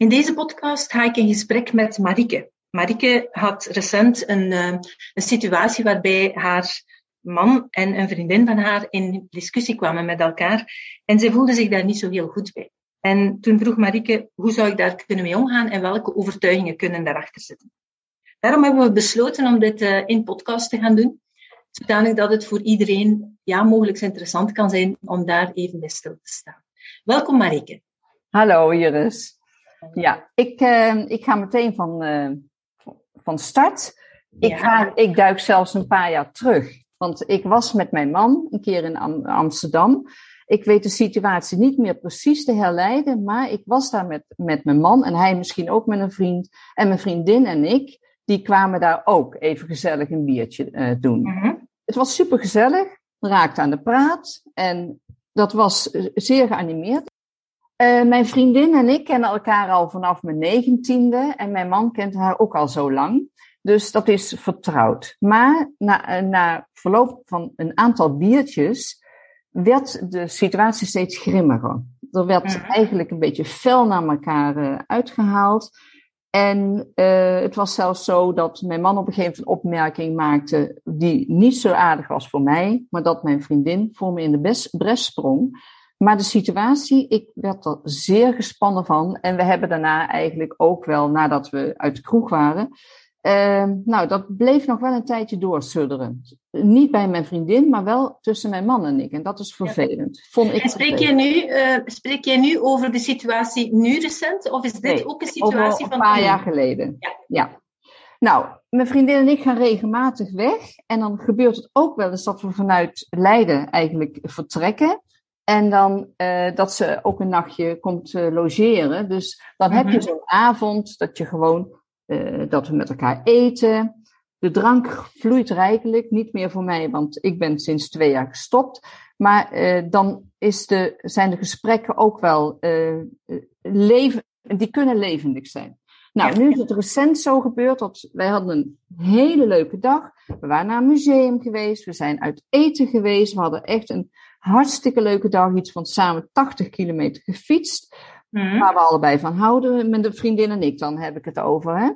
In deze podcast ga ik in gesprek met Marike. Marike had recent een, uh, een situatie waarbij haar man en een vriendin van haar in discussie kwamen met elkaar en zij voelde zich daar niet zo heel goed bij. En toen vroeg Marike, hoe zou ik daar kunnen mee omgaan en welke overtuigingen kunnen daarachter zitten? Daarom hebben we besloten om dit uh, in podcast te gaan doen, zodanig dat het voor iedereen ja, mogelijk interessant kan zijn om daar even bij stil te staan. Welkom Marike. Hallo Iris. Ja, ik, uh, ik ga meteen van, uh, van start. Ik, ga, ik duik zelfs een paar jaar terug. Want ik was met mijn man een keer in Am Amsterdam. Ik weet de situatie niet meer precies te herleiden, maar ik was daar met, met mijn man en hij misschien ook met een vriend. En mijn vriendin en ik, die kwamen daar ook even gezellig een biertje uh, doen. Mm -hmm. Het was super gezellig, raakte aan de praat en dat was zeer geanimeerd. Uh, mijn vriendin en ik kennen elkaar al vanaf mijn negentiende en mijn man kent haar ook al zo lang. Dus dat is vertrouwd. Maar na, uh, na verloop van een aantal biertjes werd de situatie steeds grimmiger. Er werd mm -hmm. eigenlijk een beetje fel naar elkaar uh, uitgehaald. En het was zelfs zo dat mijn man op een gegeven moment een opmerking maakte die niet zo aardig was voor mij, maar dat mijn vriendin voor me in de bres sprong. Maar de situatie, ik werd er zeer gespannen van. En we hebben daarna eigenlijk ook wel, nadat we uit de kroeg waren, uh, nou, dat bleef nog wel een tijdje doorsudderen. Niet bij mijn vriendin, maar wel tussen mijn man en ik. En dat is vervelend. Ja. Vond ik en spreek je, nu, uh, spreek je nu over de situatie nu recent? Of is dit nee, ook een situatie van... een paar jaar geleden. Ja. ja. Nou, mijn vriendin en ik gaan regelmatig weg. En dan gebeurt het ook wel eens dat we vanuit Leiden eigenlijk vertrekken. En dan uh, dat ze ook een nachtje komt uh, logeren. Dus dan heb je zo'n avond dat je gewoon, uh, dat we met elkaar eten. De drank vloeit rijkelijk, niet meer voor mij, want ik ben sinds twee jaar gestopt. Maar dan is de, zijn de gesprekken ook wel leven, die kunnen levendig zijn. Nou, nu is het recent zo gebeurd dat wij hadden een hele leuke dag. We waren naar een museum geweest, we zijn uit eten geweest, we hadden echt een hartstikke leuke dag, iets van samen 80 kilometer gefietst. Mm. Waar we allebei van houden, met de vriendin en ik, dan heb ik het over. Hè?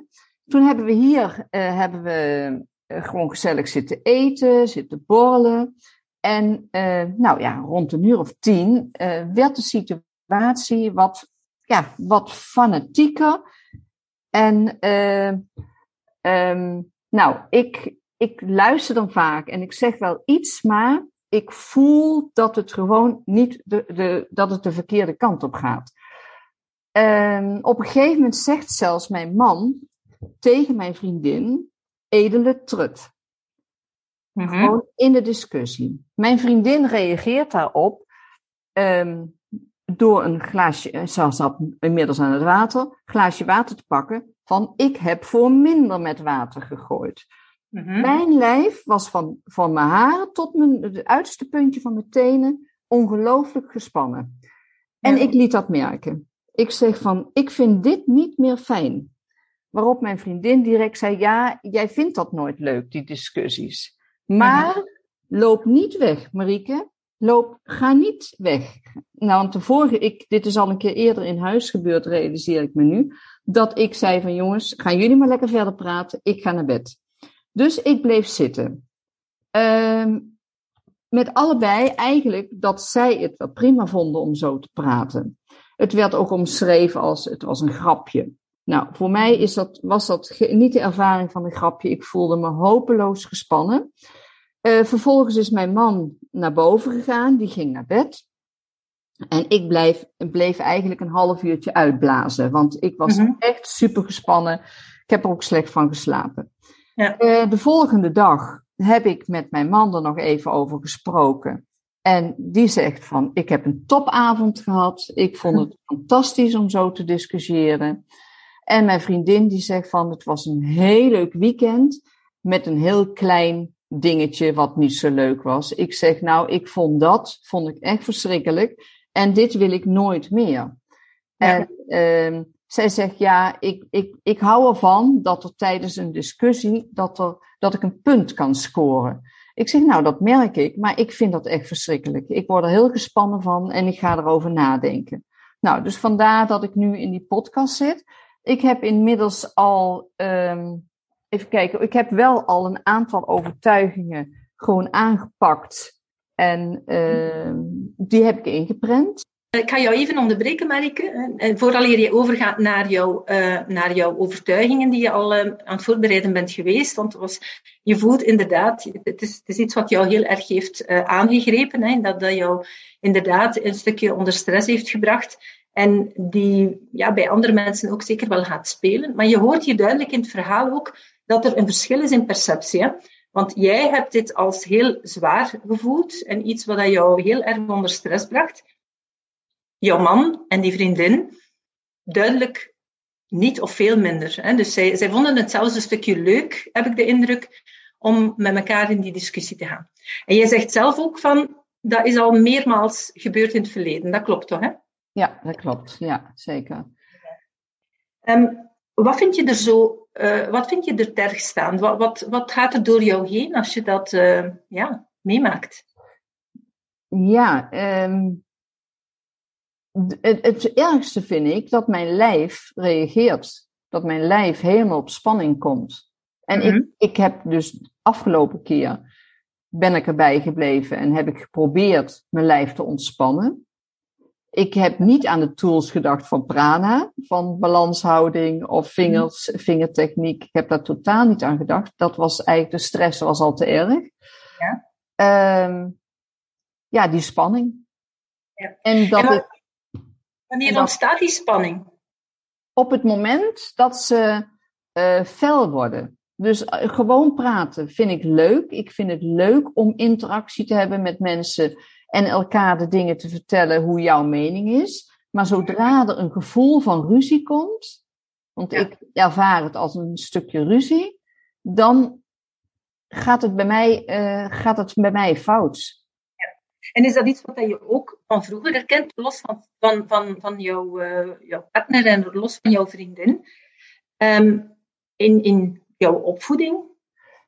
Toen hebben we hier uh, hebben we, uh, gewoon gezellig zitten eten, zitten borrelen. En uh, nou ja, rond een uur of tien werd de situatie wat, ja, wat fanatieker. En um, nou, ik, ik luister dan vaak en ik zeg wel iets, maar ik voel dat het gewoon niet de, de, dat het de verkeerde kant op gaat. En op een gegeven moment zegt zelfs mijn man tegen mijn vriendin, edele trut. Mm -hmm. Gewoon in de discussie. Mijn vriendin reageert daarop um, door een glaasje, ze zat inmiddels aan het water, glaasje water te pakken van ik heb voor minder met water gegooid. Mm-hmm. Mijn lijf was van, van mijn haren tot mijn, het uiterste puntje van mijn tenen ongelooflijk gespannen. En ja. ik liet dat merken. Ik zeg van, ik vind dit niet meer fijn. Waarop mijn vriendin direct zei, ja, jij vindt dat nooit leuk, die discussies. Maar mm-hmm. loop niet weg, Marieke. Loop, ga niet weg. Nou, want de vorige, ik, dit is al een keer eerder in huis gebeurd, realiseer ik me nu. Dat ik zei van, jongens, gaan jullie maar lekker verder praten. Ik ga naar bed. Dus ik bleef zitten. Uh, met allebei eigenlijk dat zij het wel prima vonden om zo te praten. Het werd ook omschreven als het was een grapje. Nou, voor mij is dat, was dat niet de ervaring van een grapje. Ik voelde me hopeloos gespannen. Uh, vervolgens is mijn man naar boven gegaan, die ging naar bed. En ik bleef, bleef eigenlijk een half uurtje uitblazen, want ik was mm -hmm. echt super gespannen. Ik heb er ook slecht van geslapen. Ja. Uh, de volgende dag heb ik met mijn man er nog even over gesproken. En die zegt van, ik heb een topavond gehad. Ik vond het fantastisch om zo te discussiëren. En mijn vriendin die zegt van het was een heel leuk weekend met een heel klein dingetje wat niet zo leuk was. Ik zeg nou, ik vond dat, vond ik echt verschrikkelijk. En dit wil ik nooit meer. En uh, zij zegt ja, ik, ik, ik hou ervan dat er tijdens een discussie, dat, er, dat ik een punt kan scoren. Ik zeg nou, dat merk ik, maar ik vind dat echt verschrikkelijk. Ik word er heel gespannen van en ik ga erover nadenken. Nou, dus vandaar dat ik nu in die podcast zit. Ik heb inmiddels al, um, even kijken, ik heb wel al een aantal overtuigingen gewoon aangepakt. En uh, die heb ik ingeprent. Ik ga jou even onderbreken, Marike. Vooraleer je overgaat naar, uh, naar jouw overtuigingen die je al uh, aan het voorbereiden bent geweest. Want was, je voelt inderdaad, het is, het is iets wat jou heel erg heeft aangegrepen. Hè, dat, dat jou inderdaad een stukje onder stress heeft gebracht. En die ja, bij andere mensen ook zeker wel gaat spelen. Maar je hoort hier duidelijk in het verhaal ook dat er een verschil is in perceptie. Hè? Want jij hebt dit als heel zwaar gevoeld en iets wat jou heel erg onder stress bracht. Jouw man en die vriendin duidelijk niet of veel minder. Hè? Dus zij, zij vonden het zelfs een stukje leuk, heb ik de indruk, om met elkaar in die discussie te gaan. En jij zegt zelf ook van, dat is al meermaals gebeurd in het verleden. Dat klopt toch, hè? Ja, dat klopt. Ja, zeker. Um, wat vind je er zo, uh, wat vind je er terg staan? Wat, wat, wat gaat er door jou heen als je dat uh, ja, meemaakt? Ja, um, het, het ergste vind ik dat mijn lijf reageert. Dat mijn lijf helemaal op spanning komt. En mm -hmm. ik, mhm. ik heb dus afgelopen keer ben ik erbij gebleven en heb ik geprobeerd mijn lijf te ontspannen. Ik heb niet aan de tools gedacht van prana, van balanshouding of vingers, vingertechniek. Ik heb daar totaal niet aan gedacht. Dat was eigenlijk, de stress was al te erg. Ja, um, ja die spanning. Ja. En dat en wat, wanneer ontstaat die spanning? Op het moment dat ze uh, fel worden. Dus uh, gewoon praten vind ik leuk. Ik vind het leuk om interactie te hebben met mensen en elkaar de dingen te vertellen hoe jouw mening is. Maar zodra er een gevoel van ruzie komt, want ja. ik ervaar het als een stukje ruzie, dan gaat het bij mij, uh, gaat het bij mij fout. En is dat iets wat je ook van vroeger herkent, los van, van, van, van jouw, uh, jouw partner en los van jouw vriendin? Um, in, in jouw opvoeding?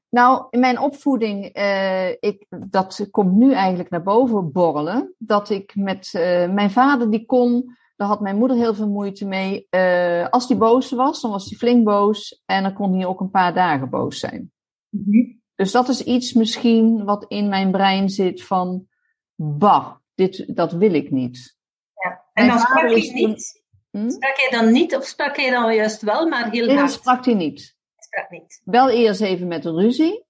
Nou, in mijn opvoeding, uh, ik, dat komt nu eigenlijk naar boven borrelen. Dat ik met uh, mijn vader, die kon, daar had mijn moeder heel veel moeite mee. Uh, als die boos was, dan was hij flink boos. En dan kon hij ook een paar dagen boos zijn. Mm -hmm. Dus dat is iets misschien wat in mijn brein zit van, bah, dit, dat wil ik niet. Ja. En dan sprak je niet? Hm? Sprak je dan niet of sprak je dan juist wel, maar heel hard? sprak hij niet dat niet. Wel eerst even met een ruzie.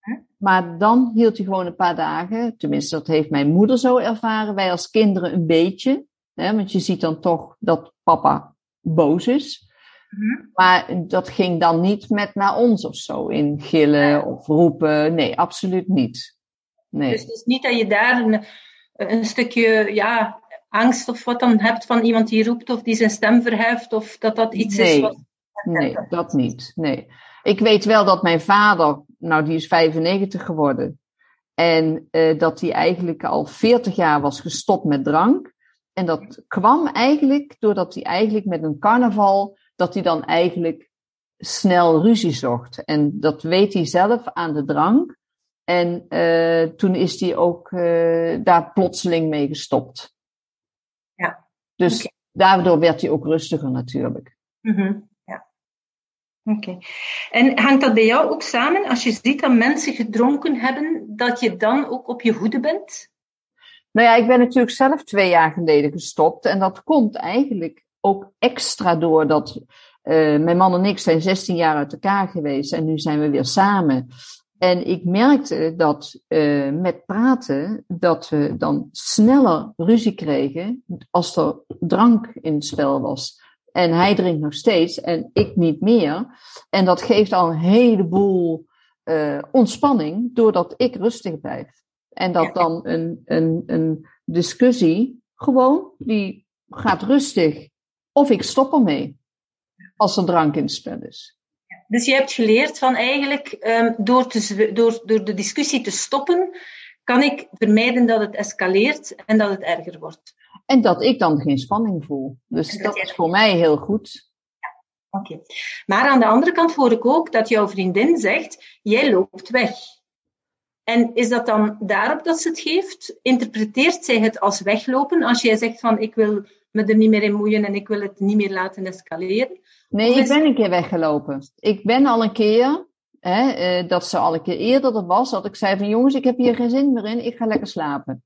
Huh? Maar dan hield hij gewoon een paar dagen. Tenminste, dat heeft mijn moeder zo ervaren. Wij als kinderen een beetje. Hè, want je ziet dan toch dat papa boos is. Uh-huh. Maar dat ging dan niet met naar ons of zo. In gillen of roepen. Nee, absoluut niet. Nee. Dus het is niet dat je daar een, een stukje ja, angst of wat dan hebt van iemand die roept of die zijn stem verheft. Of dat dat iets nee. is wat Nee, dat niet. Nee. Ik weet wel dat mijn vader, nou die is 95 geworden. En uh, dat hij eigenlijk al 40 jaar was gestopt met drank. En dat kwam eigenlijk doordat hij eigenlijk met een carnaval, dat hij dan eigenlijk snel ruzie zocht. En dat weet hij zelf aan de drank. En uh, toen is hij ook uh, daar plotseling mee gestopt. Ja. Dus okay. daardoor werd hij ook rustiger natuurlijk. Mm -hmm. Oké. Okay. En hangt dat bij jou ook samen, als je ziet dat mensen gedronken hebben, dat je dan ook op je hoede bent? Nou ja, ik ben natuurlijk zelf twee jaar geleden gestopt. En dat komt eigenlijk ook extra door dat uh, mijn man en ik zijn 16 jaar uit elkaar geweest. En nu zijn we weer samen. En ik merkte dat uh, met praten, dat we dan sneller ruzie kregen als er drank in het spel was. En hij drinkt nog steeds en ik niet meer. En dat geeft al een heleboel uh, ontspanning doordat ik rustig blijf. En dat dan een, een, een discussie gewoon, die gaat rustig. Of ik stop ermee. als er drank in het spel is. Dus je hebt geleerd van eigenlijk um, door, te, door, door de discussie te stoppen, kan ik vermijden dat het escaleert en dat het erger wordt. En dat ik dan geen spanning voel. Dus dat, is voor mij heel goed. Ja, oké. Maar aan de andere kant hoor ik ook dat jouw vriendin zegt, jij loopt weg. En is dat dan daarop dat ze het geeft? Interpreteert zij het als weglopen als jij zegt van ik wil me er niet meer in moeien en ik wil het niet meer laten escaleren? Nee, ik ben een keer weggelopen. Ik ben al een keer, hè, eh, dat ze al een keer eerder dat was, dat ik zei van jongens, ik heb hier geen zin meer in, ik ga lekker slapen.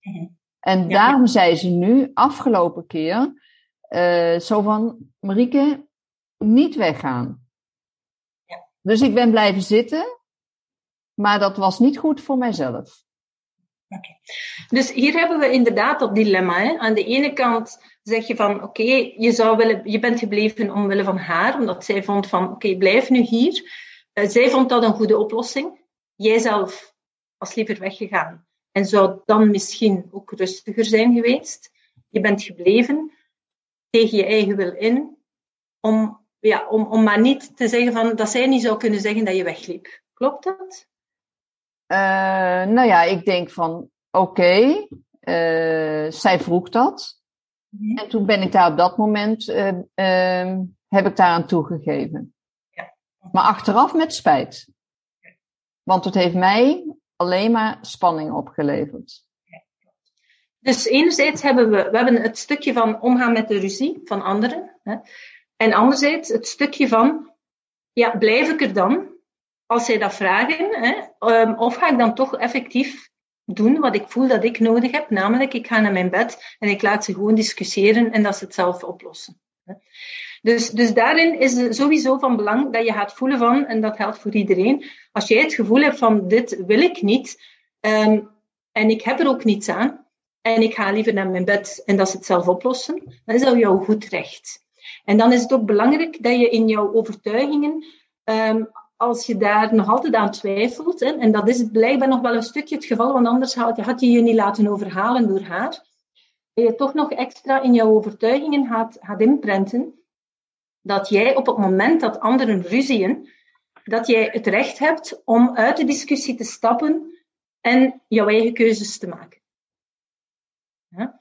Mhm. En daarom zei ze nu, afgelopen keer, uh, zo van, Marieke, niet weggaan. Ja. Dus ik ben blijven zitten, maar dat was niet goed voor mijzelf. Dus hier hebben we inderdaad dat dilemma. Hè? Aan de ene kant zeg je van oké, je zou willen, je bent gebleven omwille van haar, omdat zij vond van oké, blijf nu hier. Uh, zij vond dat een goede oplossing. Jij zelf was liever weggegaan en zou dan misschien ook rustiger zijn geweest. Je bent gebleven tegen je eigen wil in, om, ja, om, om maar niet te zeggen van, dat zij niet zou kunnen zeggen dat je wegliep. Klopt dat? Uh, nou ja, ik denk van oké, okay, uh, zij vroeg dat. Mhm. En toen ben ik daar op dat moment, uh, heb ik daar aan toegegeven. Ja. Maar achteraf met spijt. Want het heeft mij alleen maar spanning opgeleverd. Dus enerzijds hebben we, we hebben het stukje van omgaan met de ruzie van anderen. Hè, en anderzijds het stukje van, ja, blijf ik er dan? Als zij dat vragen, hè, um, of ga ik dan toch effectief doen wat ik voel dat ik nodig heb, namelijk ik ga naar mijn bed en ik laat ze gewoon discussiëren en dat ze het zelf oplossen. Dus, dus daarin is sowieso van belang dat je gaat voelen van, en dat geldt voor iedereen, als jij het gevoel hebt van dit wil ik niet um, en ik heb er ook niets aan en ik ga liever naar mijn bed en dat ze het zelf oplossen, dan is dat jouw goed recht. En dan is het ook belangrijk dat je in jouw overtuigingen um, als je daar nog altijd aan twijfelt, hè, en dat is blijkbaar nog wel een stukje het geval, want anders had, had je je niet laten overhalen door haar, dat je toch nog extra in jouw overtuigingen gaat, gaat inprenten, dat jij op het moment dat anderen ruzien, dat jij het recht hebt om uit de discussie te stappen en jouw eigen keuzes te maken. Ja?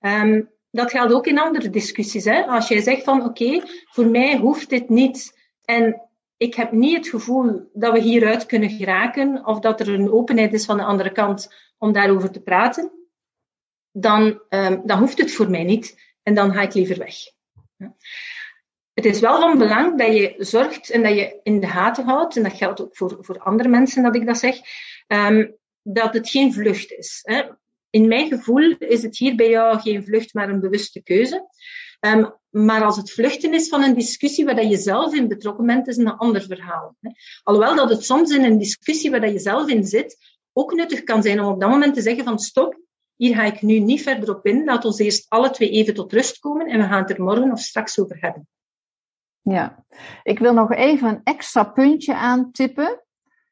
Um, dat geldt ook in andere discussies. Hè? Als jij zegt van oké, voor mij hoeft dit niet en ik heb niet het gevoel dat we hieruit kunnen geraken of dat er een openheid is van de andere kant om daarover te praten, dan, um, dan hoeft het voor mij niet en dan ga ik liever weg. Het is wel van belang dat je zorgt en dat je in de gaten houdt, en dat geldt ook voor, voor andere mensen dat ik dat zeg, um, dat het geen vlucht is. Hè. In mijn gevoel is het hier bij jou geen vlucht, maar een bewuste keuze. Um, maar als het vluchten is van een discussie waar je zelf in betrokken bent, is een ander verhaal. Hè. Alhoewel dat het soms in een discussie waar je zelf in zit, ook nuttig kan zijn om op dat moment te zeggen van stop, hier ga ik nu niet verder op in. Laat ons eerst alle twee even tot rust komen en we gaan het er morgen of straks over hebben. Ja, ik wil nog even een extra puntje aantippen.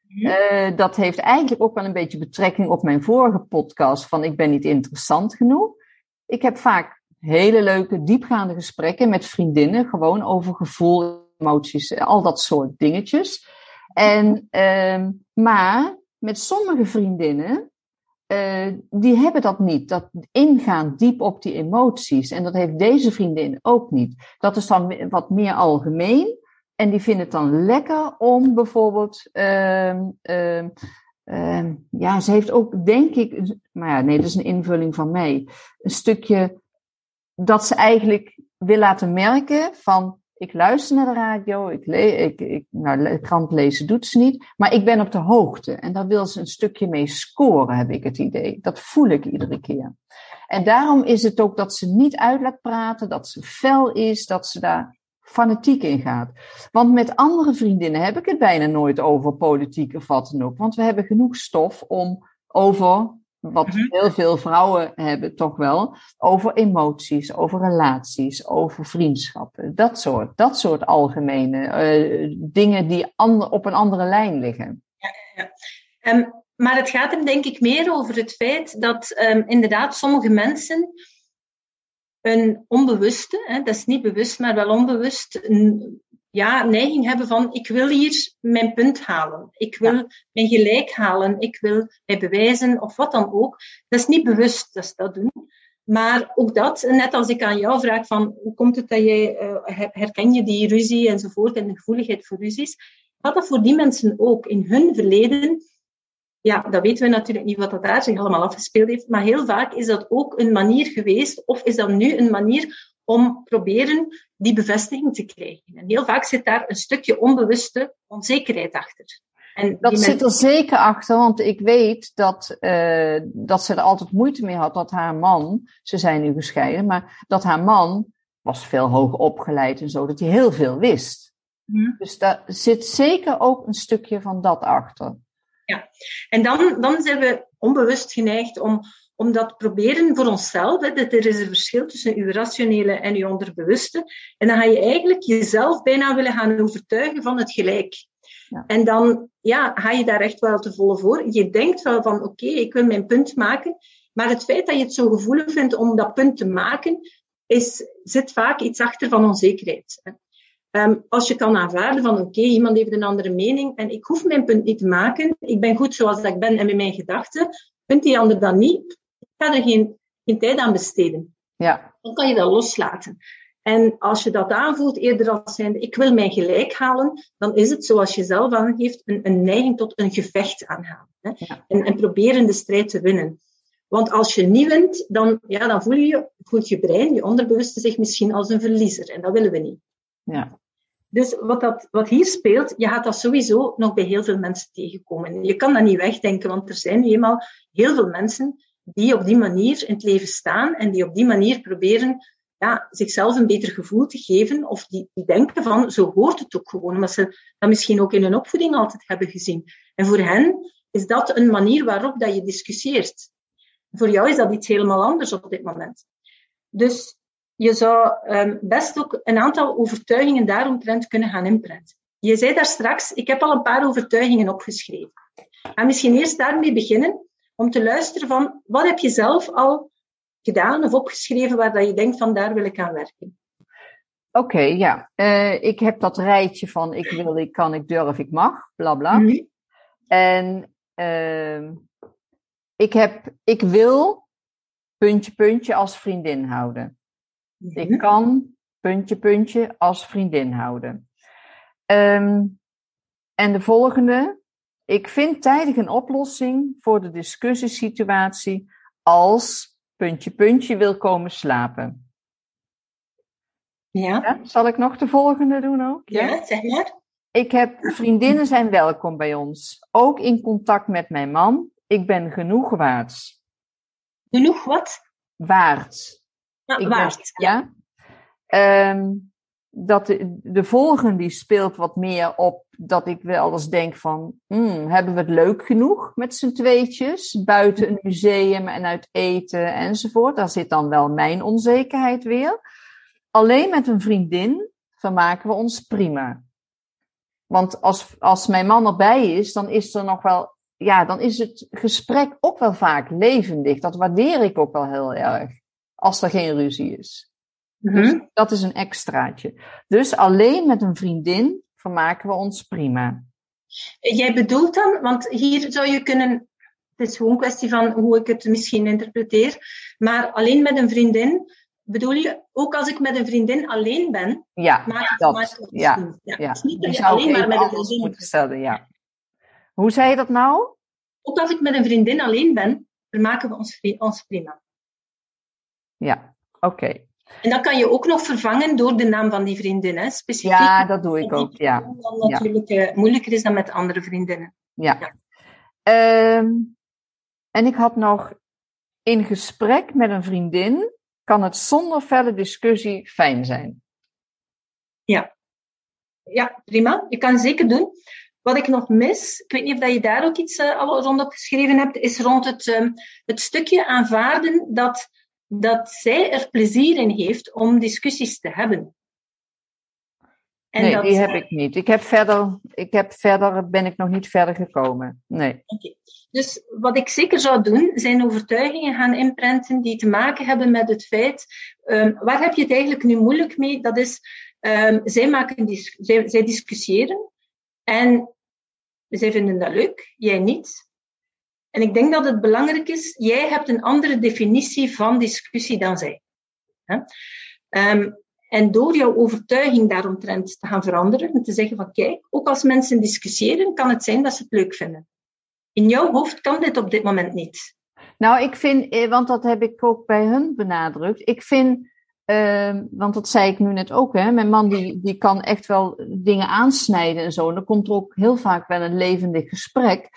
Uh, dat heeft eigenlijk ook wel een beetje betrekking op mijn vorige podcast van ik ben niet interessant genoeg. Ik heb vaak hele leuke, diepgaande gesprekken met vriendinnen, gewoon over gevoel, emoties, al dat soort dingetjes. En, uh, maar met sommige vriendinnen, uh, die hebben dat niet. Dat ingaan diep op die emoties. En dat heeft deze vriendin ook niet. Dat is dan wat meer algemeen. En die vinden het dan lekker om bijvoorbeeld. Uh, ja, ze heeft ook, denk ik. Maar ja, nee, dat is een invulling van mij. Een stukje dat ze eigenlijk wil laten merken van ik luister naar de radio, ik, le ik, ik nou, krant lezen doet ze niet, maar ik ben op de hoogte. En daar wil ze een stukje mee scoren, heb ik het idee. Dat voel ik iedere keer. En daarom is het ook dat ze niet uit laat praten, dat ze fel is, dat ze daar fanatiek in gaat. Want met andere vriendinnen heb ik het bijna nooit over politiek of wat dan ook. Want we hebben genoeg stof om over wat mhm. heel veel vrouwen hebben toch wel, over emoties, over relaties, over vriendschappen. Dat soort, dat soort algemene uh, dingen die ander, op een andere lijn liggen. Ja, ja. Um, maar het gaat er denk ik meer over het feit dat um, inderdaad sommige mensen een onbewuste, hè, dat is niet bewust, maar wel onbewust, een ja, neiging hebben van ik wil hier mijn punt halen. Ik wil mijn gelijk halen. Ik wil mij bewijzen of wat dan ook. Dat is niet bewust dat ze dat doen. Maar ook dat, net als ik aan jou vraag van hoe komt het dat jij, uh, herken je die ruzie enzovoort en de gevoeligheid voor ruzies, had dat voor die mensen ook in hun verleden, ja, dat weten we natuurlijk niet wat dat daar zich allemaal afgespeeld heeft, maar heel vaak is dat ook een manier geweest, of is dat nu een manier om proberen die bevestiging te krijgen. En heel vaak zit daar een stukje onbewuste onzekerheid achter. En dat zit er zeker achter, want ik weet dat, uh, dat ze er altijd moeite mee had dat haar man, ze zijn nu gescheiden, maar dat haar man was veel hoger opgeleid en zo, dat hij heel veel wist. Mhm. Dus daar zit zeker ook een stukje van dat achter. Ja, en dan, dan zijn we onbewust geneigd om, om dat proberen voor onszelf. Hè, dat er is een verschil tussen uw rationele en uw onderbewuste. En dan ga je eigenlijk jezelf bijna willen gaan overtuigen van het gelijk. Ja. En dan ja, ga je daar echt wel te volle voor. Je denkt wel van oké, ik wil mijn punt maken. Maar het feit dat je het zo gevoelig vindt om dat punt te maken, is, zit vaak iets achter van onzekerheid. Um, als je kan aanvaarden van oké, iemand heeft een andere mening en ik hoef mijn punt niet te maken, ik ben goed zoals ik ben en met mijn gedachten, vindt die ander dan niet, er geen, geen tijd aan besteden. Ja. Dan kan je dat loslaten. En als je dat aanvoelt, eerder als zijnde, ik wil mijn gelijk halen, dan is het, zoals je zelf aangeeft, een, een neiging tot een gevecht. Hè? En, en proberen de strijd te winnen. Want als je niet wint, dan, ja, dan voel je, voelt je brein, je onderbewuste zich misschien als een verliezer. En dat willen we niet. Ja. Dus wat, dat, wat hier speelt, je gaat dat sowieso nog bij heel veel mensen tegenkomen. Je kan dat niet wegdenken, want er zijn nu eenmaal heel veel mensen die op die manier in het leven staan en die op die manier proberen ja, zichzelf een beter gevoel te geven. Of die, die denken van, zo hoort het ook gewoon. Omdat ze dat misschien ook in hun opvoeding altijd hebben gezien. En voor hen is dat een manier waarop dat je discussieert. Voor jou is dat iets helemaal anders op dit moment. Dus je zou um, best ook een aantal overtuigingen daaromtrent kunnen gaan inprenten. Je zei daar straks, ik heb al een paar overtuigingen opgeschreven. En misschien eerst daarmee beginnen, om te luisteren van, wat heb je zelf al gedaan of opgeschreven waar dat je denkt van, daar wil ik aan werken? Oké, ja. Uh, ik heb dat rijtje van, ik wil, ik kan, ik durf, ik mag, bla bla. Mm -hmm. En uh, ik heb, ik wil, puntje, puntje, als vriendin houden. Ik mhm. kan, puntje, puntje, als vriendin houden. Um, en de volgende. Ik vind tijdig een oplossing voor de discussiesituatie als puntje, puntje wil komen slapen. Ja. ja. Zal ik nog de volgende doen ook? Ja, ja zeg maar. Ik heb vriendinnen zijn welkom bij ons. Ook in contact met mijn man. Ik ben genoeg waard. Genoeg wat? Waard. Ja, waard. ja. Um, dat de, de volgende die speelt wat meer op dat ik wel eens denk van, hmm, hebben we het leuk genoeg met z'n tweetjes? Buiten een museum en uit eten enzovoort. Daar zit dan wel mijn onzekerheid weer. Alleen met een vriendin vermaken we ons prima. Want als, als mijn man erbij is, dan is er nog wel, ja, dan is het gesprek ook wel vaak levendig. Dat waardeer ik ook wel heel erg. Als er geen ruzie is. Dus mhm. dat is een extraatje. Dus alleen met een vriendin vermaken we ons prima. Jij bedoelt dan, want hier zou je kunnen, het is gewoon een kwestie van hoe ik het misschien interpreteer, maar alleen met een vriendin, bedoel je, ook als ik met een vriendin alleen ben, ja, maak dat, het ja, ja, ja. Niet dat je alleen maar met een vriendin moet stellen, ja. Hoe zei je dat nou? Ook als ik met een vriendin alleen ben, vermaken we ons, ons prima. Ja, oké. En dat kan je ook nog vervangen door de naam van die vriendin, hè? specifiek. Ja, dat doe ik ook, ja. Dan natuurlijk ja. Eh, moeilijker is dan met andere vriendinnen. Ja. ja. Um, en ik had nog in gesprek met een vriendin kan het zonder felle discussie fijn zijn. Ja. Ja, prima. Je kan zeker doen. Wat ik nog mis, ik weet niet of dat je daar ook iets uh, al rondop geschreven hebt, is rond het, um, het stukje aanvaarden dat dat zij er plezier in heeft om discussies te hebben. En nee, dat, die heb ik niet. Ik heb verder, ik heb verder, ben ik nog niet verder gekomen. Nee. Oké. Dus wat ik zeker zou doen, zijn overtuigingen gaan inprenten die te maken hebben met het feit, ehm, waar heb je het eigenlijk nu moeilijk mee? Dat is, ehm, zij, maken dis- zij, zij discussiëren en zij vinden dat leuk, jij niet. En ik denk dat het belangrijk is, jij hebt een andere definitie van discussie dan zij. Ehm, en door jouw overtuiging daaromtrent te gaan veranderen en te zeggen van kijk, ook als mensen discussiëren, kan het zijn dat ze het leuk vinden. In jouw hoofd kan dit op dit moment niet. Nou, ik vind, eh, want dat heb ik ook bij hun benadrukt. Ik vind, uh, want dat zei ik nu net ook, hè, mijn man die, die kan echt wel dingen aansnijden en zo. En dan komt er ook heel vaak wel een levendig gesprek.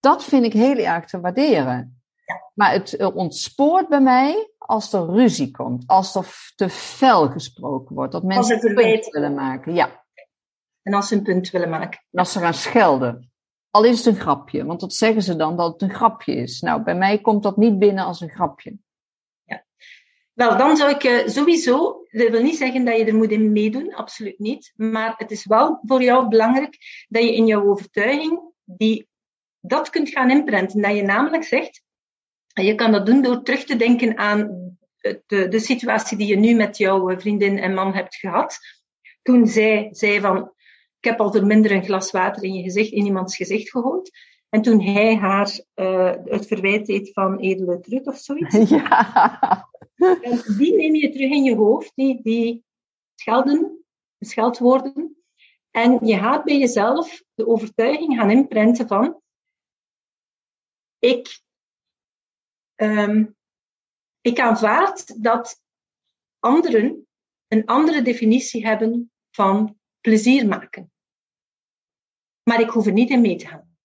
Dat vind ik heel erg te waarderen. Ja. Maar het ontspoort bij mij als er ruzie komt, als er te fel gesproken wordt, dat mensen er verwijt willen maken. Ja. En als ze een punt willen maken. En als ze gaan schelden. Al is het een grapje, want dat zeggen ze dan dat het een grapje is. Nou, bij mij komt dat niet binnen als een grapje. Ja. Wel, dan zou ik uh, sowieso, dat wil niet zeggen dat je er moet in meedoen, absoluut niet. Maar het is wel voor jou belangrijk dat je in jouw overtuiging die, dat kunt gaan inprenten. Dat je namelijk zegt, en je kan dat doen door terug te denken aan de, de situatie die je nu met jouw vriendin en man hebt gehad. Toen zij zei van, ik heb al voor minder een glas water in je gezicht, in iemands gezicht gegooid. En toen hij haar uh, het verwijt deed van edele trut of zoiets. Ja. En die neem je terug in je hoofd, die, die schelden, scheldwoorden. En je gaat bij jezelf de overtuiging gaan inprenten van, ik, um, ik aanvaard dat anderen een andere definitie hebben van plezier maken. Maar ik hoef er niet in mee te gaan.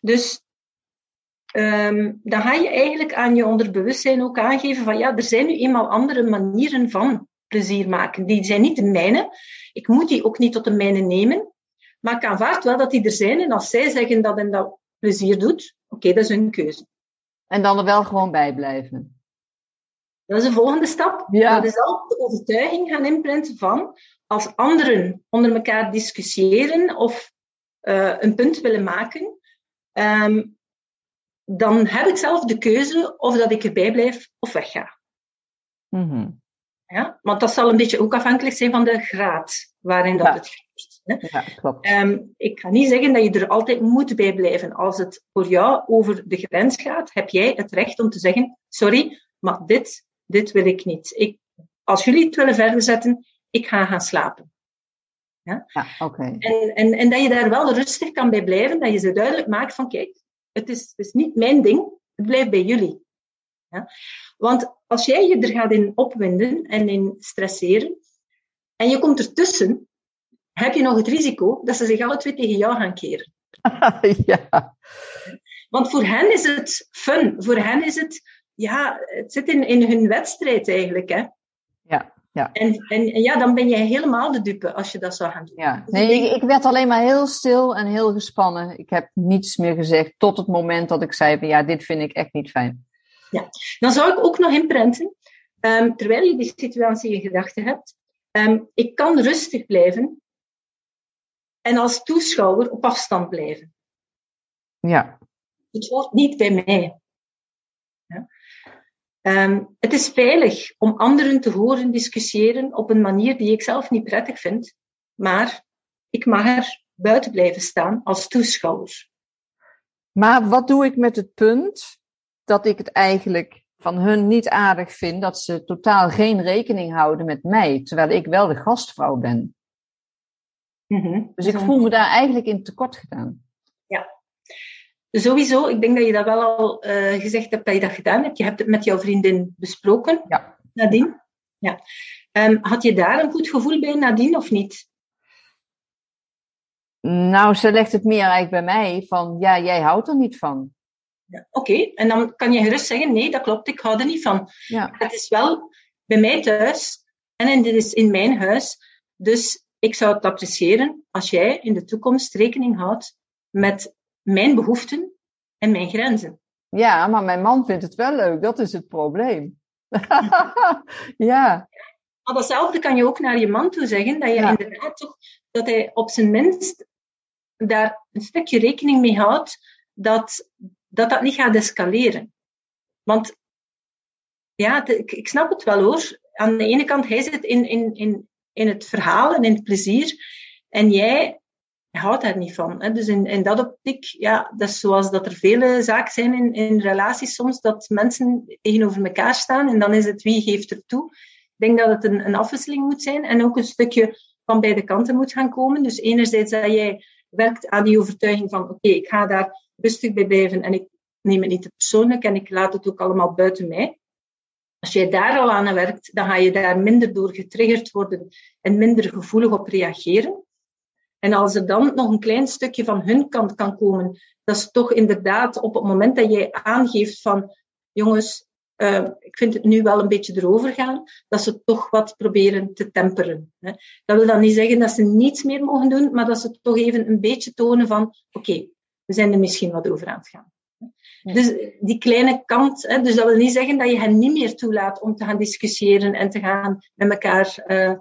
Dus um, dan ga je eigenlijk aan je onderbewustzijn ook aangeven van ja, er zijn nu eenmaal andere manieren van plezier maken. Die zijn niet de mijne. Ik moet die ook niet tot de mijne nemen. Maar ik aanvaard wel dat die er zijn. En als zij zeggen dat hen dat plezier doet, oké, okay, dat is hun keuze. En dan er wel gewoon bij blijven. Dat is de volgende stap. Ja. Dat is al de overtuiging gaan inprenten van als anderen onder elkaar discussiëren of uh, een punt willen maken, um, dan heb ik zelf de keuze of dat ik erbij blijf of wegga. Mm -hmm. Ja? Want dat zal een beetje ook afhankelijk zijn van de graad waarin dat Ja. het gebeurt. Ja, klopt. Um, ik ga niet zeggen dat je er altijd moet bij blijven. Als het voor jou over de grens gaat, heb jij het recht om te zeggen: sorry, maar dit, dit wil ik niet. Ik, als jullie het willen verder zetten, ik ga gaan slapen. Ja, oké. En, en, en dat je daar wel rustig kan bij blijven, dat je ze duidelijk maakt van kijk, het is, het is niet mijn ding, het blijft bij jullie. Ja? Want als jij je er gaat in opwinden en in stresseren, en je komt ertussen, heb je nog het risico dat ze zich alle twee tegen jou gaan keren. ja. Want voor hen is het fun, voor hen is het, ja, het zit in, in hun wedstrijd eigenlijk. Hè? Ja, ja. En, en, en ja, dan ben je helemaal de dupe als je dat zou gaan doen. Ja, nee, ik, ik werd alleen maar heel stil en heel gespannen. Ik heb niets meer gezegd tot het moment dat ik zei van ja, dit vind ik echt niet fijn. Dan zou ik ook nog inprenten, um, terwijl je die situatie in gedachten hebt, um, ik kan rustig blijven en als toeschouwer op afstand blijven. Ja, Het hoort niet bij mij. Ja? Um, het is veilig om anderen te horen discussiëren op een manier die ik zelf niet prettig vind, maar ik mag er buiten blijven staan als toeschouwer. maar wat doe ik met het punt dat ik het eigenlijk van hun niet aardig vind dat ze totaal geen rekening houden met mij, terwijl ik wel de gastvrouw ben. Mm-hmm. Dus ik voel me daar eigenlijk in tekort gedaan. Ja. Sowieso, ik denk dat je dat wel al uh, gezegd hebt dat je dat gedaan hebt. Je hebt het met jouw vriendin besproken, Ja. Nadine. Ja. Um, had je daar een goed gevoel bij, Nadine, of niet? Nou, ze legt het meer eigenlijk bij mij van, ja, jij houdt er niet van. Ja, Oké, okay. en dan kan je gerust zeggen, nee, dat klopt, ik hou er niet van. Ja. Het is wel bij mij thuis en dit is in mijn huis. Dus ik zou het appreciëren als jij in de toekomst rekening houdt met mijn behoeften en mijn grenzen. Ja, maar mijn man vindt het wel leuk, dat is het probleem. ja. Maar datzelfde kan je ook naar je man toe zeggen, dat je inderdaad toch, dat hij op zijn minst daar een stukje rekening mee houdt dat dat, dat niet gaat escaleren. Want ja, ik, ik snap het wel hoor. Aan de ene kant, hij zit in, in, in, in het verhaal en in het plezier. En jij houdt daar niet van. Hè? Dus in, dat optiek, ja, dat is zoals dat er vele zaken zijn in, in relaties soms, dat mensen tegenover elkaar staan en dan is het wie geeft er toe. Ik denk dat het een, een afwisseling moet zijn en ook een stukje van beide kanten moet gaan komen. Dus enerzijds dat jij werkt aan die overtuiging van oké, ik ga daar rustig bij blijven en ik neem het niet te persoonlijk en ik laat het ook allemaal buiten mij. Als jij daar al aan werkt, dan ga je daar minder door getriggerd worden en minder gevoelig op reageren. En als er dan nog een klein stukje van hun kant kan komen, dat is toch inderdaad op het moment dat jij aangeeft van, jongens, uh, ik vind het nu wel een beetje erover gaan, dat ze toch wat proberen te temperen. Hè. Dat wil dan niet zeggen dat ze niets meer mogen doen, maar dat ze toch even een beetje tonen van, oké, we zijn er misschien wat over aan het gaan. Dus die kleine kant, hè, dus dat wil niet zeggen dat je hen niet meer toelaat om te gaan discussiëren en te gaan met elkaar uh,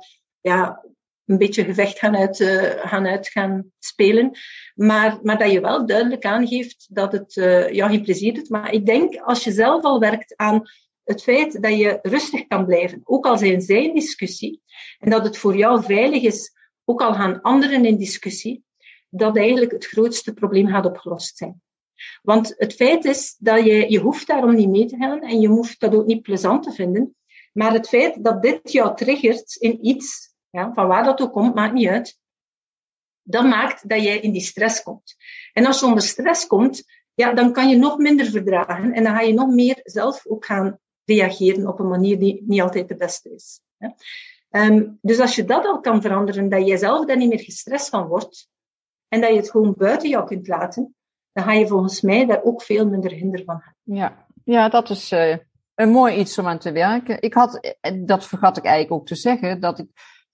ja, een beetje gevecht gaan uit, uh, gaan uit gaan spelen. Maar, maar dat je wel duidelijk aangeeft dat het uh, jou geen plezier doet. Maar ik denk, als je zelf al werkt aan het feit dat je rustig kan blijven, ook al zijn zij in discussie, en dat het voor jou veilig is, ook al gaan anderen in discussie, dat eigenlijk het grootste probleem gaat opgelost zijn. Want het feit is dat je, je hoeft daarom niet mee te gaan en je hoeft dat ook niet plezant te vinden. Maar het feit dat dit jou triggert in iets, ja, van waar dat ook komt, maakt niet uit, dat maakt dat jij in die stress komt. En als je onder stress komt, ja, dan kan je nog minder verdragen en dan ga je nog meer zelf ook gaan reageren op een manier die niet altijd de beste is. Um, dus als je dat al kan veranderen, dat jij zelf daar niet meer gestrest van wordt en dat je het gewoon buiten jou kunt laten, dan ga je volgens mij daar ook veel minder hinder van hebben. Ja, ja dat is uh, een mooi iets om aan te werken. Ik had, eh, dat vergat ik eigenlijk ook te zeggen, dat ik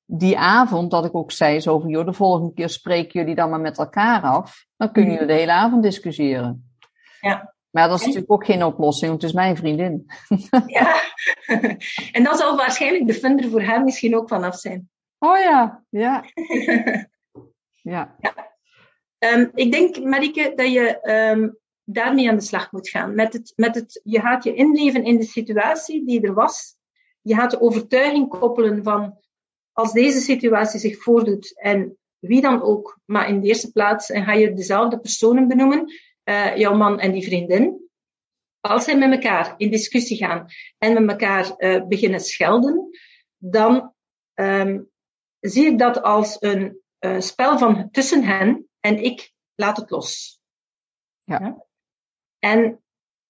die avond dat ik ook zei zo van, joh, de volgende keer spreken jullie dan maar met elkaar af. Dan kunnen jullie de hele avond discussiëren. Ja. Maar dat is natuurlijk ook geen oplossing, want het is mijn vriendin. Ja, en dan zal waarschijnlijk de funder voor haar misschien ook vanaf zijn. Oh ja, ja. ja. ja. Um, ik denk, Marike, dat je um, daarmee aan de slag moet gaan. Met het, met het, je gaat je inleven in de situatie die er was. Je gaat de overtuiging koppelen van als deze situatie zich voordoet en wie dan ook, maar in de eerste plaats en ga je dezelfde personen benoemen, uh, jouw man en die vriendin. Als zij met elkaar in discussie gaan en met elkaar uh, beginnen schelden, dan um, zie ik dat als een uh, spel van tussen hen en ik laat het los. Ja. En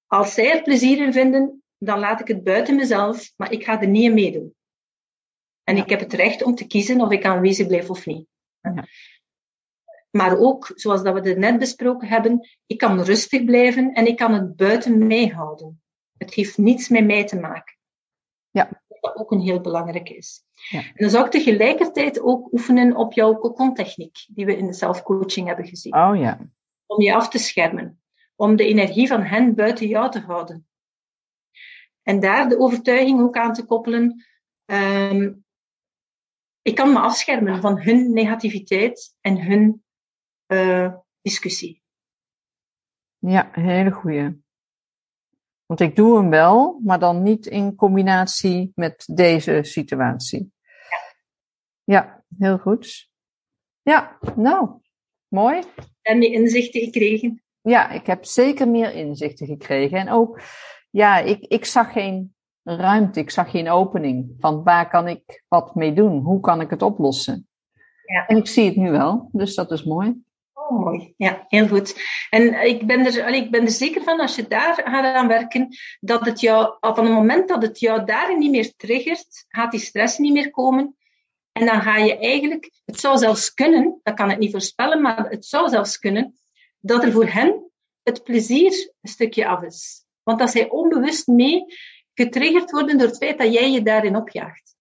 als zij er plezier in vinden, dan laat ik het buiten mezelf, maar ik ga er niet in meedoen. En ik heb het recht om te kiezen of ik aanwezig blijf of niet. Ja. Maar ook, zoals dat we het net besproken hebben, ik kan rustig blijven en ik kan het buiten mij houden. Het heeft niets met mij te maken. Ja. Wat ook een heel belangrijk is. Ja. En dan zou ik tegelijkertijd ook oefenen op jouw kokontechniek, die we in de zelfcoaching hebben gezien. Oh ja. Om je af te schermen. Om de energie van hen buiten jou te houden. En daar de overtuiging ook aan te koppelen. Um, ik kan me afschermen van hun negativiteit en hun uh, discussie. Ja, een hele goeie. Want ik doe hem wel, maar dan niet in combinatie met deze situatie. Ja, ja heel goed. Ja, nou, mooi. En die inzichten gekregen? Ja, ik heb zeker meer inzichten gekregen. En ook, ja, ik, ik zag geen ruimte, ik zag geen opening van waar kan ik wat mee doen? Hoe kan ik het oplossen? Ja. En ik zie het nu wel, dus dat is mooi. Oh, mooi. Ja, heel goed. En ik ben, er, ik ben er zeker van, als je daar gaat aan werken, dat het jou, van het moment dat het jou daarin niet meer triggert, gaat die stress niet meer komen. En dan ga je eigenlijk, het zou zelfs kunnen, dat kan ik niet voorspellen, maar het zou zelfs kunnen, dat er voor hen het plezier een stukje af is. Want dat zij onbewust mee getriggerd worden door het feit dat jij je daarin opjaagt.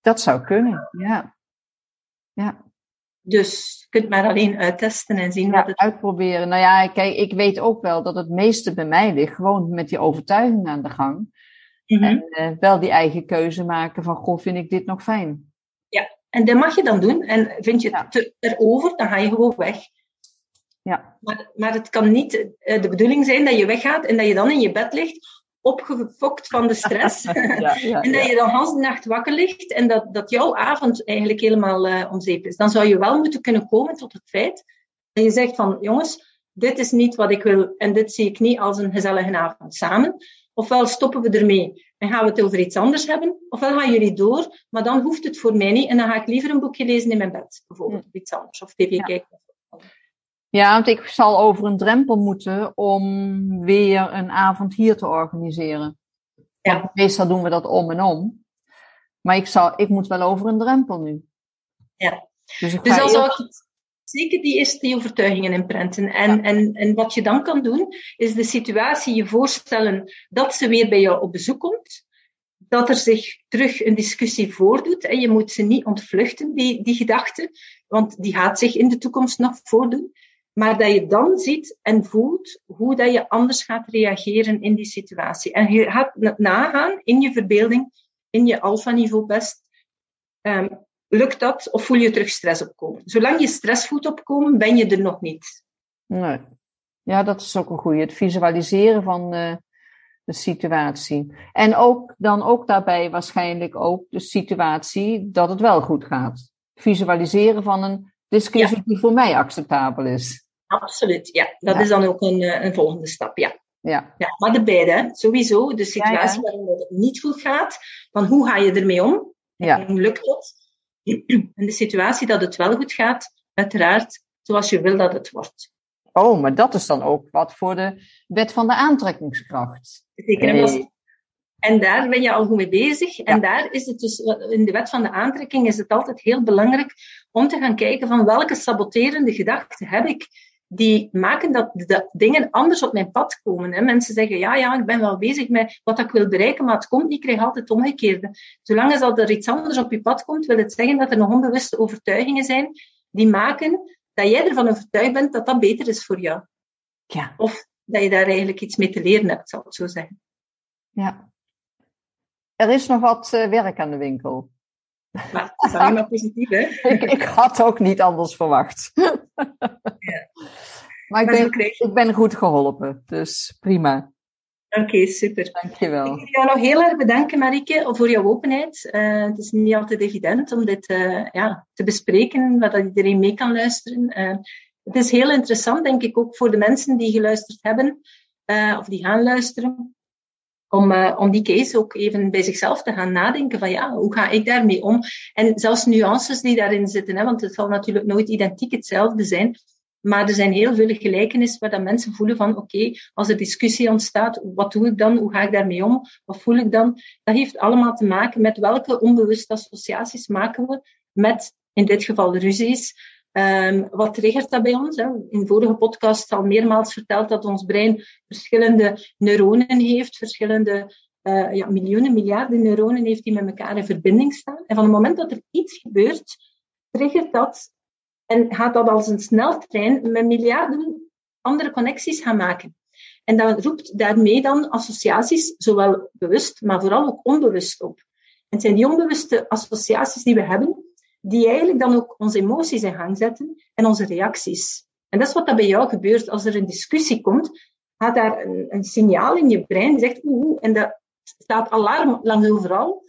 Dat zou kunnen, ja. Ja. Dus kunt maar alleen uittesten en zien ja, wat het... Uitproberen. Nou ja, kijk, ik weet ook wel dat het meeste bij mij ligt. Gewoon met die overtuiging aan de gang. Mhm. En uh, wel die eigen keuze maken van, goh, vind ik dit nog fijn? Ja, en dat mag je dan doen. En vind je het ja. erover, dan ga je gewoon weg. Ja. Maar, maar het kan niet de bedoeling zijn dat je weggaat en dat je dan in je bed ligt opgefokt van de stress. ja, ja, en dat je dan de nacht wakker ligt en dat, dat jouw avond eigenlijk helemaal uh, om zeep is. Dan zou je wel moeten kunnen komen tot het feit dat je zegt van jongens, dit is niet wat ik wil en dit zie ik niet als een gezellige avond samen. Ofwel stoppen we ermee en gaan we het over iets anders hebben, ofwel gaan jullie door, maar dan hoeft het voor mij niet en dan ga ik liever een boekje lezen in mijn bed, bijvoorbeeld, of iets anders, of tv kijken. Ja, want ik zal over een drempel moeten om weer een avond hier te organiseren. Ja. meestal doen we dat om en om. Maar ik, zal, ik moet wel over een drempel nu. Ja. Dus, ik dus zou ik zeker die eerste die overtuigingen inprenten. En, en, en wat je dan kan doen, is de situatie je voorstellen dat ze weer bij jou op bezoek komt. Dat er zich terug een discussie voordoet. En je moet ze niet ontvluchten, die, die gedachte. Want die gaat zich in de toekomst nog voordoen. Maar dat je dan ziet en voelt hoe dat je anders gaat reageren in die situatie. En je gaat nagaan in je verbeelding, in je alfa-niveau best. Um, lukt dat of voel je terug stress opkomen? Zolang je stress voelt opkomen, ben je er nog niet. Nee. Ja, dat is ook een goede. Het visualiseren van uh, de situatie. En ook dan ook daarbij waarschijnlijk ook de situatie dat het wel goed gaat. Visualiseren van een discussie die voor mij acceptabel is. Absoluut, ja. Dat is dan ook een, eh, een volgende stap, ja. Ja. ja. Maar de beide, sowieso. De situatie waarin het niet goed gaat, van hoe ga je ermee om? Hoe lukt het? En de situatie dat het wel goed gaat, uiteraard zoals je wil dat het wordt. Oh, maar dat is dan ook wat voor de wet van de aantrekkingskracht. Zeker. En daar ben je al goed mee bezig. En daar is het dus, in de wet van de aantrekking is het altijd heel belangrijk om te gaan kijken van welke saboterende gedachten heb ik die maken dat de dingen anders op mijn pad komen. Hè. Mensen zeggen, ja, ja, ik ben wel bezig met wat ik wil bereiken, maar het komt niet, ik krijg altijd het omgekeerde. Zolang als er iets anders op je pad komt, wil het zeggen dat er nog onbewuste overtuigingen zijn die maken dat jij ervan overtuigd bent dat dat beter is voor jou. Ja. Of dat je daar eigenlijk iets mee te leren hebt, zal ik zo zeggen. Ja. Er is nog wat uh, werk aan de winkel. Maar het is alleen maar positief, hè? ik, ik had ook niet anders verwacht. Ja. Maar ik ben, ik ben goed geholpen, dus prima. Oké, okay, super. Dankjewel. Ik wil jou nog heel erg bedanken, Marike, voor jouw openheid. Uh, het is niet altijd evident om dit uh, ja, te bespreken, waar iedereen mee kan luisteren. Uh, het is heel interessant, denk ik, ook voor de mensen die geluisterd hebben, of die gaan luisteren, om, uh, om die case ook even bij zichzelf te gaan nadenken van ja, hoe ga ik daarmee om? En zelfs nuances die daarin zitten, hè, want het zal natuurlijk nooit identiek hetzelfde zijn. Maar er zijn heel veel gelijkenissen waar dat mensen voelen van oké, als er discussie ontstaat, wat doe ik dan? Hoe ga ik daarmee om? Wat voel ik dan? Dat heeft allemaal te maken met welke onbewuste associaties maken we met, in dit geval, ruzies, Um, wat triggert dat bij ons? Hè? In vorige podcast al meermaals verteld dat ons brein verschillende neuronen heeft, verschillende uh, ja, miljoenen, miljarden neuronen heeft die met elkaar in verbinding staan. En van het moment dat er iets gebeurt, triggert dat en gaat dat als een sneltrein met miljarden andere connecties gaan maken. En dat roept daarmee dan associaties, zowel bewust, maar vooral ook onbewust op. En het zijn die onbewuste associaties die we hebben, die eigenlijk dan ook onze emoties in gang zetten en onze reacties. En dat is wat dat bij jou gebeurt. Als er een discussie komt, gaat daar een, een signaal in je brein die zegt oeh, en dat staat alarm langs overal.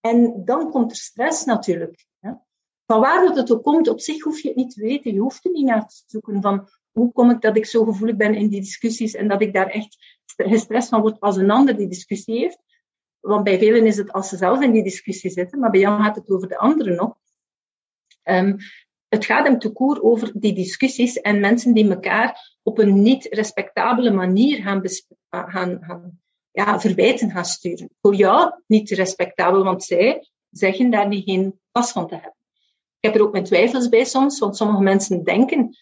En dan komt er stress natuurlijk. Hè. Van waar dat het ook komt, op zich hoef je het niet te weten. Je hoeft er niet naar te zoeken van hoe kom ik dat ik zo gevoelig ben in die discussies en dat ik daar echt gestrest van word als een ander die discussie heeft. Want bij velen is het als ze zelf in die discussie zitten, maar bij jou gaat het over de anderen nog. Um, het gaat hem te koer over die discussies en mensen die elkaar op een niet respectabele manier gaan, gaan, gaan ja, verwijten gaan sturen. Voor jou niet respectabel, want zij zeggen daar niet geen last van te hebben. Ik heb er ook mijn twijfels bij soms, want sommige mensen denken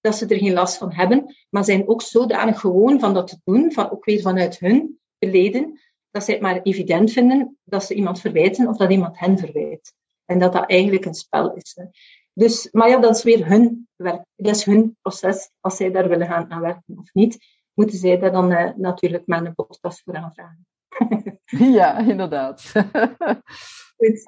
dat ze er geen last van hebben, maar zijn ook zodanig gewoon van dat te doen, van, ook weer vanuit hun verleden, dat zij het maar evident vinden dat ze iemand verwijten of dat iemand hen verwijt. En dat dat eigenlijk een spel is. Hè. Dus, maar ja, dat is weer hun werk. Dat is hun proces. Als zij daar willen gaan aan werken of niet, moeten zij daar dan uh, natuurlijk met een podcast voor aanvragen. Ja, inderdaad. Goed.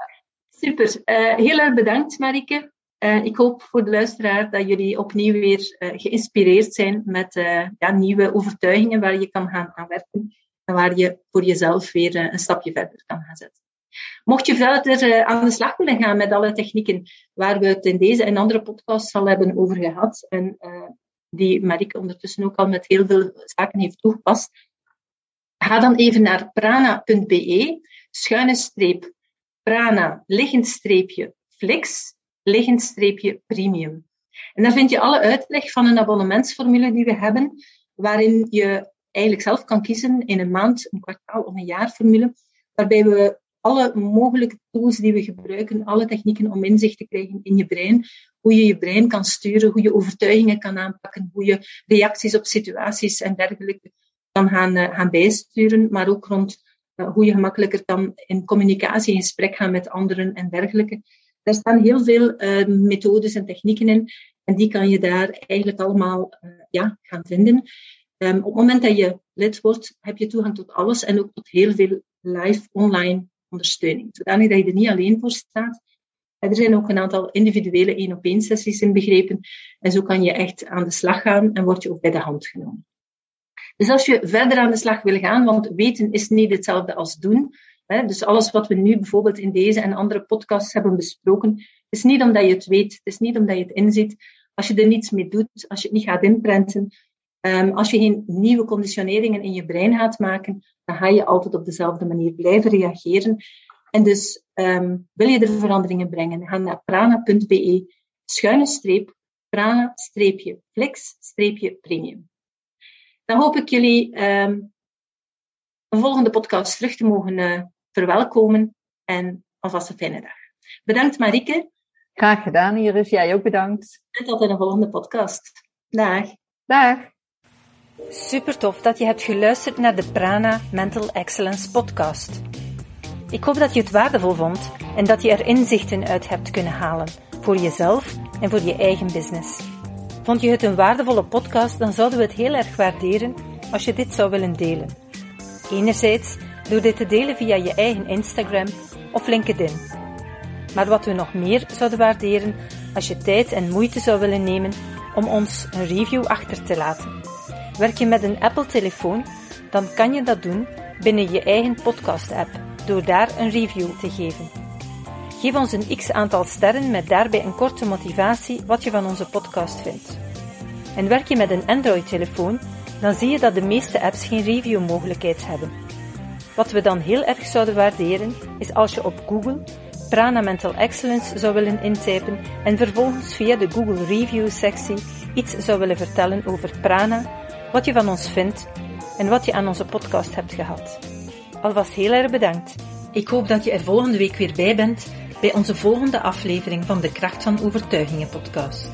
Super. Uh, heel erg bedankt, Marike. Uh, ik hoop voor de luisteraar dat jullie opnieuw weer uh, geïnspireerd zijn met ja, nieuwe overtuigingen waar je kan gaan aan werken en waar je voor jezelf weer een stapje verder kan gaan zetten. Mocht je verder aan de slag willen gaan met alle technieken waar we het in deze en andere podcasts al hebben over gehad, en die Marike ondertussen ook al met heel veel zaken heeft toegepast, ga dan even naar prana.be, schuine streep, prana, liggend streepje, flex, liggend streepje, premium. En daar vind je alle uitleg van een abonnementsformule die we hebben, waarin je eigenlijk zelf kan kiezen in een maand, een kwartaal of een jaarformule, waarbij we alle mogelijke tools die we gebruiken, alle technieken om inzicht te krijgen in je brein, hoe je je brein kan sturen, hoe je overtuigingen kan aanpakken, hoe je reacties op situaties en dergelijke kan gaan, uh, gaan bijsturen, maar ook rond uh, hoe je gemakkelijker kan in communicatie, in gesprek gaan met anderen en dergelijke. Daar staan heel veel uh, methodes en technieken in en die kan je daar eigenlijk allemaal ja, gaan vinden. Um, op het moment dat je lid wordt, heb je toegang tot alles en ook tot heel veel live online ondersteuning. Zodanig dat je er niet alleen voor staat. Er zijn ook een aantal individuele één-op-één sessies in begrepen. En zo kan je echt aan de slag gaan en word je ook bij de hand genomen. Dus als je verder aan de slag wil gaan, want weten is niet hetzelfde als doen. Hè, dus alles wat we nu bijvoorbeeld in deze en andere podcasts hebben besproken, is niet omdat je het weet, het is niet omdat je het inziet. Als je er niets mee doet, als je het niet gaat inprenten, um, als je geen nieuwe conditioneringen in je brein gaat maken, dan ga je altijd op dezelfde manier blijven reageren. En dus um, wil je er veranderingen brengen, ga naar prana.be, schuine streep, prana-flex-premium. Dan hoop ik jullie um, een volgende podcast terug te mogen uh, verwelkomen en alvast een fijne dag. Bedankt Marike. Graag gedaan Iris, jij ook bedankt. En tot in een volgende podcast. Dag. Dag. Super tof dat je hebt geluisterd naar de Prana Mental Excellence podcast. Ik hoop dat je het waardevol vond en dat je er inzichten uit hebt kunnen halen voor jezelf en voor je eigen business. Vond je het een waardevolle podcast, dan zouden we het heel erg waarderen als je dit zou willen delen. Enerzijds door dit te delen via je eigen Instagram of LinkedIn. Maar wat we nog meer zouden waarderen als je tijd en moeite zou willen nemen om ons een review achter te laten. Werk je met een Apple-telefoon, dan kan je dat doen binnen je eigen podcast-app door daar een review te geven. Geef ons een x aantal sterren met daarbij een korte motivatie wat je van onze podcast vindt. En werk je met een Android-telefoon, dan zie je dat de meeste apps geen review-mogelijkheid hebben. Wat we dan heel erg zouden waarderen, is als je op Google Prana Mental Excellence zou willen intypen en vervolgens via de Google Review-sectie iets zou willen vertellen over Prana, wat je van ons vindt en wat je aan onze podcast hebt gehad. Alvast heel erg bedankt. Ik hoop dat je er volgende week weer bij bent bij onze volgende aflevering van de Kracht van Overtuigingen podcast.